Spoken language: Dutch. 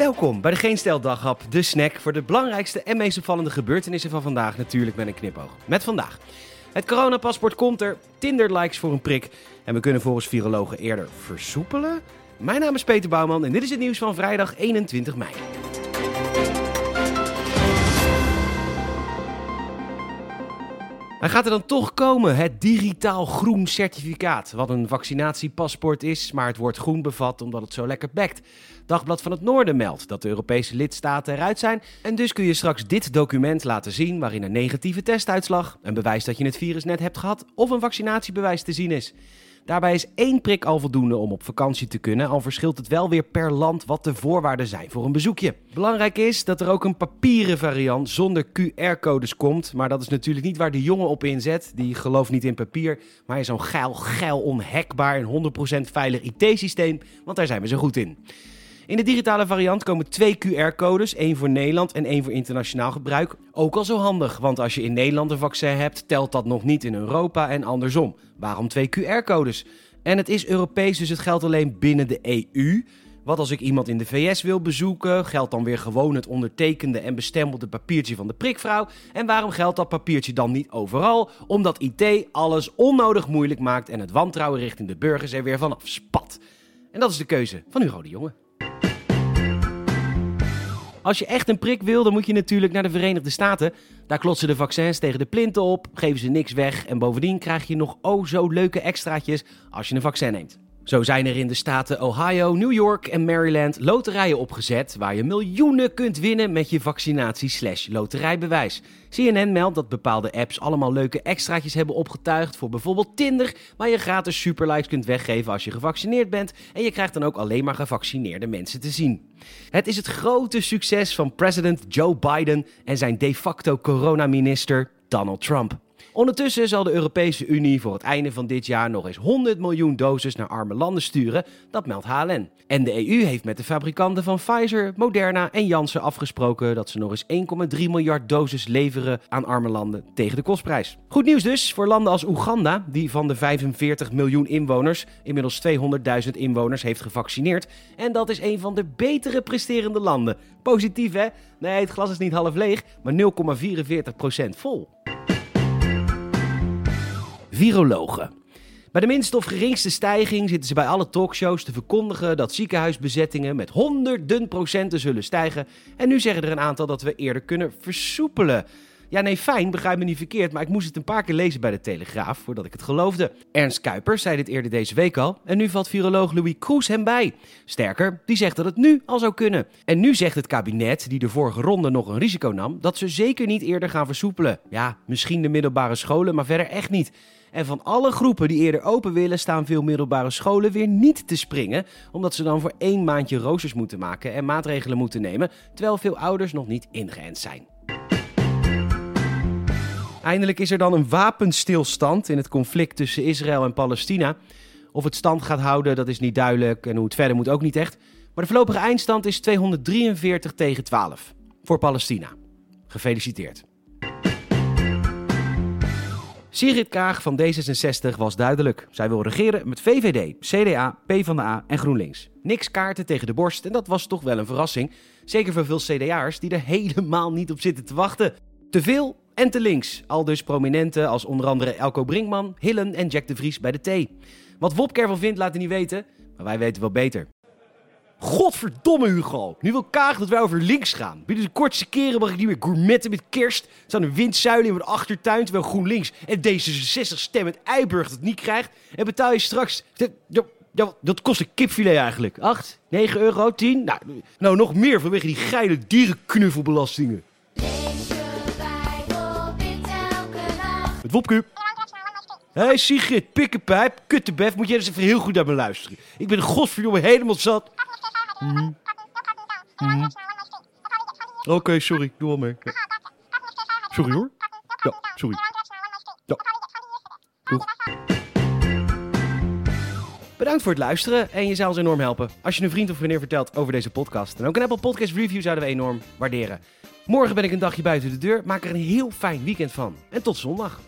Welkom bij de Geen Stel Daghap, de snack voor de belangrijkste en meest opvallende gebeurtenissen van vandaag. Natuurlijk met een knipoog. Met vandaag. Het coronapaspoort komt er, Tinder-likes voor een prik en we kunnen volgens virologen eerder versoepelen. Mijn naam is Peter Bouwman en dit is het nieuws van vrijdag 21 mei. Hij gaat er dan toch komen, het digitaal groen certificaat. Wat een vaccinatiepaspoort is, maar het woord groen bevat omdat het zo lekker bekt. Dagblad van het Noorden meldt dat de Europese lidstaten eruit zijn. En dus kun je straks dit document laten zien waarin een negatieve testuitslag, een bewijs dat je het virus net hebt gehad of een vaccinatiebewijs te zien is. Daarbij is één prik al voldoende om op vakantie te kunnen, al verschilt het wel weer per land wat de voorwaarden zijn voor een bezoekje. Belangrijk is dat er ook een papieren variant zonder QR-codes komt, maar dat is natuurlijk niet waar de jongen op inzet. Die gelooft niet in papier, maar in zo'n geil, geil, onhackbaar en 100% veilig IT-systeem, want daar zijn we zo goed in. In de digitale variant komen twee QR-codes, één voor Nederland en één voor internationaal gebruik. Ook al zo handig, want als je in Nederland een vaccin hebt, telt dat nog niet in Europa en andersom. Waarom twee QR-codes? En het is Europees, dus het geldt alleen binnen de EU. Wat als ik iemand in de VS wil bezoeken, geldt dan weer gewoon het ondertekende en bestempelde papiertje van de prikvrouw. En waarom geldt dat papiertje dan niet overal? Omdat IT alles onnodig moeilijk maakt en het wantrouwen richting de burgers er weer vanaf spat. En dat is de keuze van Hugo de Jonge. Als je echt een prik wil, dan moet je natuurlijk naar de Verenigde Staten. Daar klotsen de vaccins tegen de plinten op, geven ze niks weg en bovendien krijg je nog oh zo leuke extraatjes als je een vaccin neemt. Zo zijn er in de staten Ohio, New York en Maryland loterijen opgezet waar je miljoenen kunt winnen met je vaccinatie-loterijbewijs. CNN meldt dat bepaalde apps allemaal leuke extraatjes hebben opgetuigd voor bijvoorbeeld Tinder, waar je gratis superlikes kunt weggeven als je gevaccineerd bent en je krijgt dan ook alleen maar gevaccineerde mensen te zien. Het is het grote succes van president Joe Biden en zijn de facto coronaminister Donald Trump. Ondertussen zal de Europese Unie voor het einde van dit jaar nog eens 100 miljoen doses naar arme landen sturen, dat meldt HLN. En de EU heeft met de fabrikanten van Pfizer, Moderna en Janssen afgesproken dat ze nog eens 1,3 miljard doses leveren aan arme landen tegen de kostprijs. Goed nieuws dus voor landen als Oeganda, die van de 45 miljoen inwoners inmiddels 200.000 inwoners heeft gevaccineerd. En dat is een van de betere presterende landen. Positief hè? Nee, het glas is niet half leeg, maar 0,44% vol virologen. Bij de minste of geringste stijging zitten ze bij alle talkshows te verkondigen dat ziekenhuisbezettingen met honderden procenten zullen stijgen. En nu zeggen er een aantal dat we eerder kunnen versoepelen. Ja, nee, fijn, begrijp me niet verkeerd, maar ik moest het een paar keer lezen bij de Telegraaf voordat ik het geloofde. Ernst Kuipers zei dit eerder deze week al en nu valt viroloog Louis Kroes hem bij. Sterker, die zegt dat het nu al zou kunnen. En nu zegt het kabinet, die de vorige ronde nog een risico nam, dat ze zeker niet eerder gaan versoepelen. Ja, misschien de middelbare scholen, maar verder echt niet. En van alle groepen die eerder open willen, staan veel middelbare scholen weer niet te springen, omdat ze dan voor één maandje roosters moeten maken en maatregelen moeten nemen, terwijl veel ouders nog niet ingeënt zijn. Eindelijk is er dan een wapenstilstand in het conflict tussen Israël en Palestina. Of het stand gaat houden, dat is niet duidelijk en hoe het verder moet ook niet echt. Maar de voorlopige eindstand is 243 tegen 12 voor Palestina. Gefeliciteerd. Sigrid Kaag van D66 was duidelijk. Zij wil regeren met VVD, CDA, PvdA en GroenLinks. Niks kaarten tegen de borst en dat was toch wel een verrassing. Zeker voor veel CDA'ers die er helemaal niet op zitten te wachten. Te veel en te links. Al dus prominenten als onder andere Elko Brinkman, Hillen en Jack de Vries bij de T. Wat Wopke ervan vindt laat hij niet weten, maar wij weten wel beter. Godverdomme Hugo. Nu wil Kaag dat wij over links gaan. Binnen de kortste keren mag ik niet meer gourmetten met kerst. Er staan een windzuilen in mijn achtertuin terwijl GroenLinks en D66 stemmen Eiburg het niet krijgt. En betaal je straks... Dat kost een kipfilet eigenlijk. 8, 9 euro, 10? Nou, nou, nog meer vanwege die geile dierenknuffelbelastingen. Het Wopke. Hé hey Sigrid, pikkenpijp, kuttebef, moet jij eens even heel goed naar me luisteren. Ik ben godverdomme helemaal zat. Mm. Mm. Oké, sorry, doe al mee. Sorry hoor. Ja, sorry. Ja. Doeg. Bedankt voor het luisteren en je zou ons enorm helpen als je een vriend of vriendin vertelt over deze podcast. En ook een Apple Podcast Review zouden we enorm waarderen. Morgen ben ik een dagje buiten de deur, maak er een heel fijn weekend van. En tot zondag.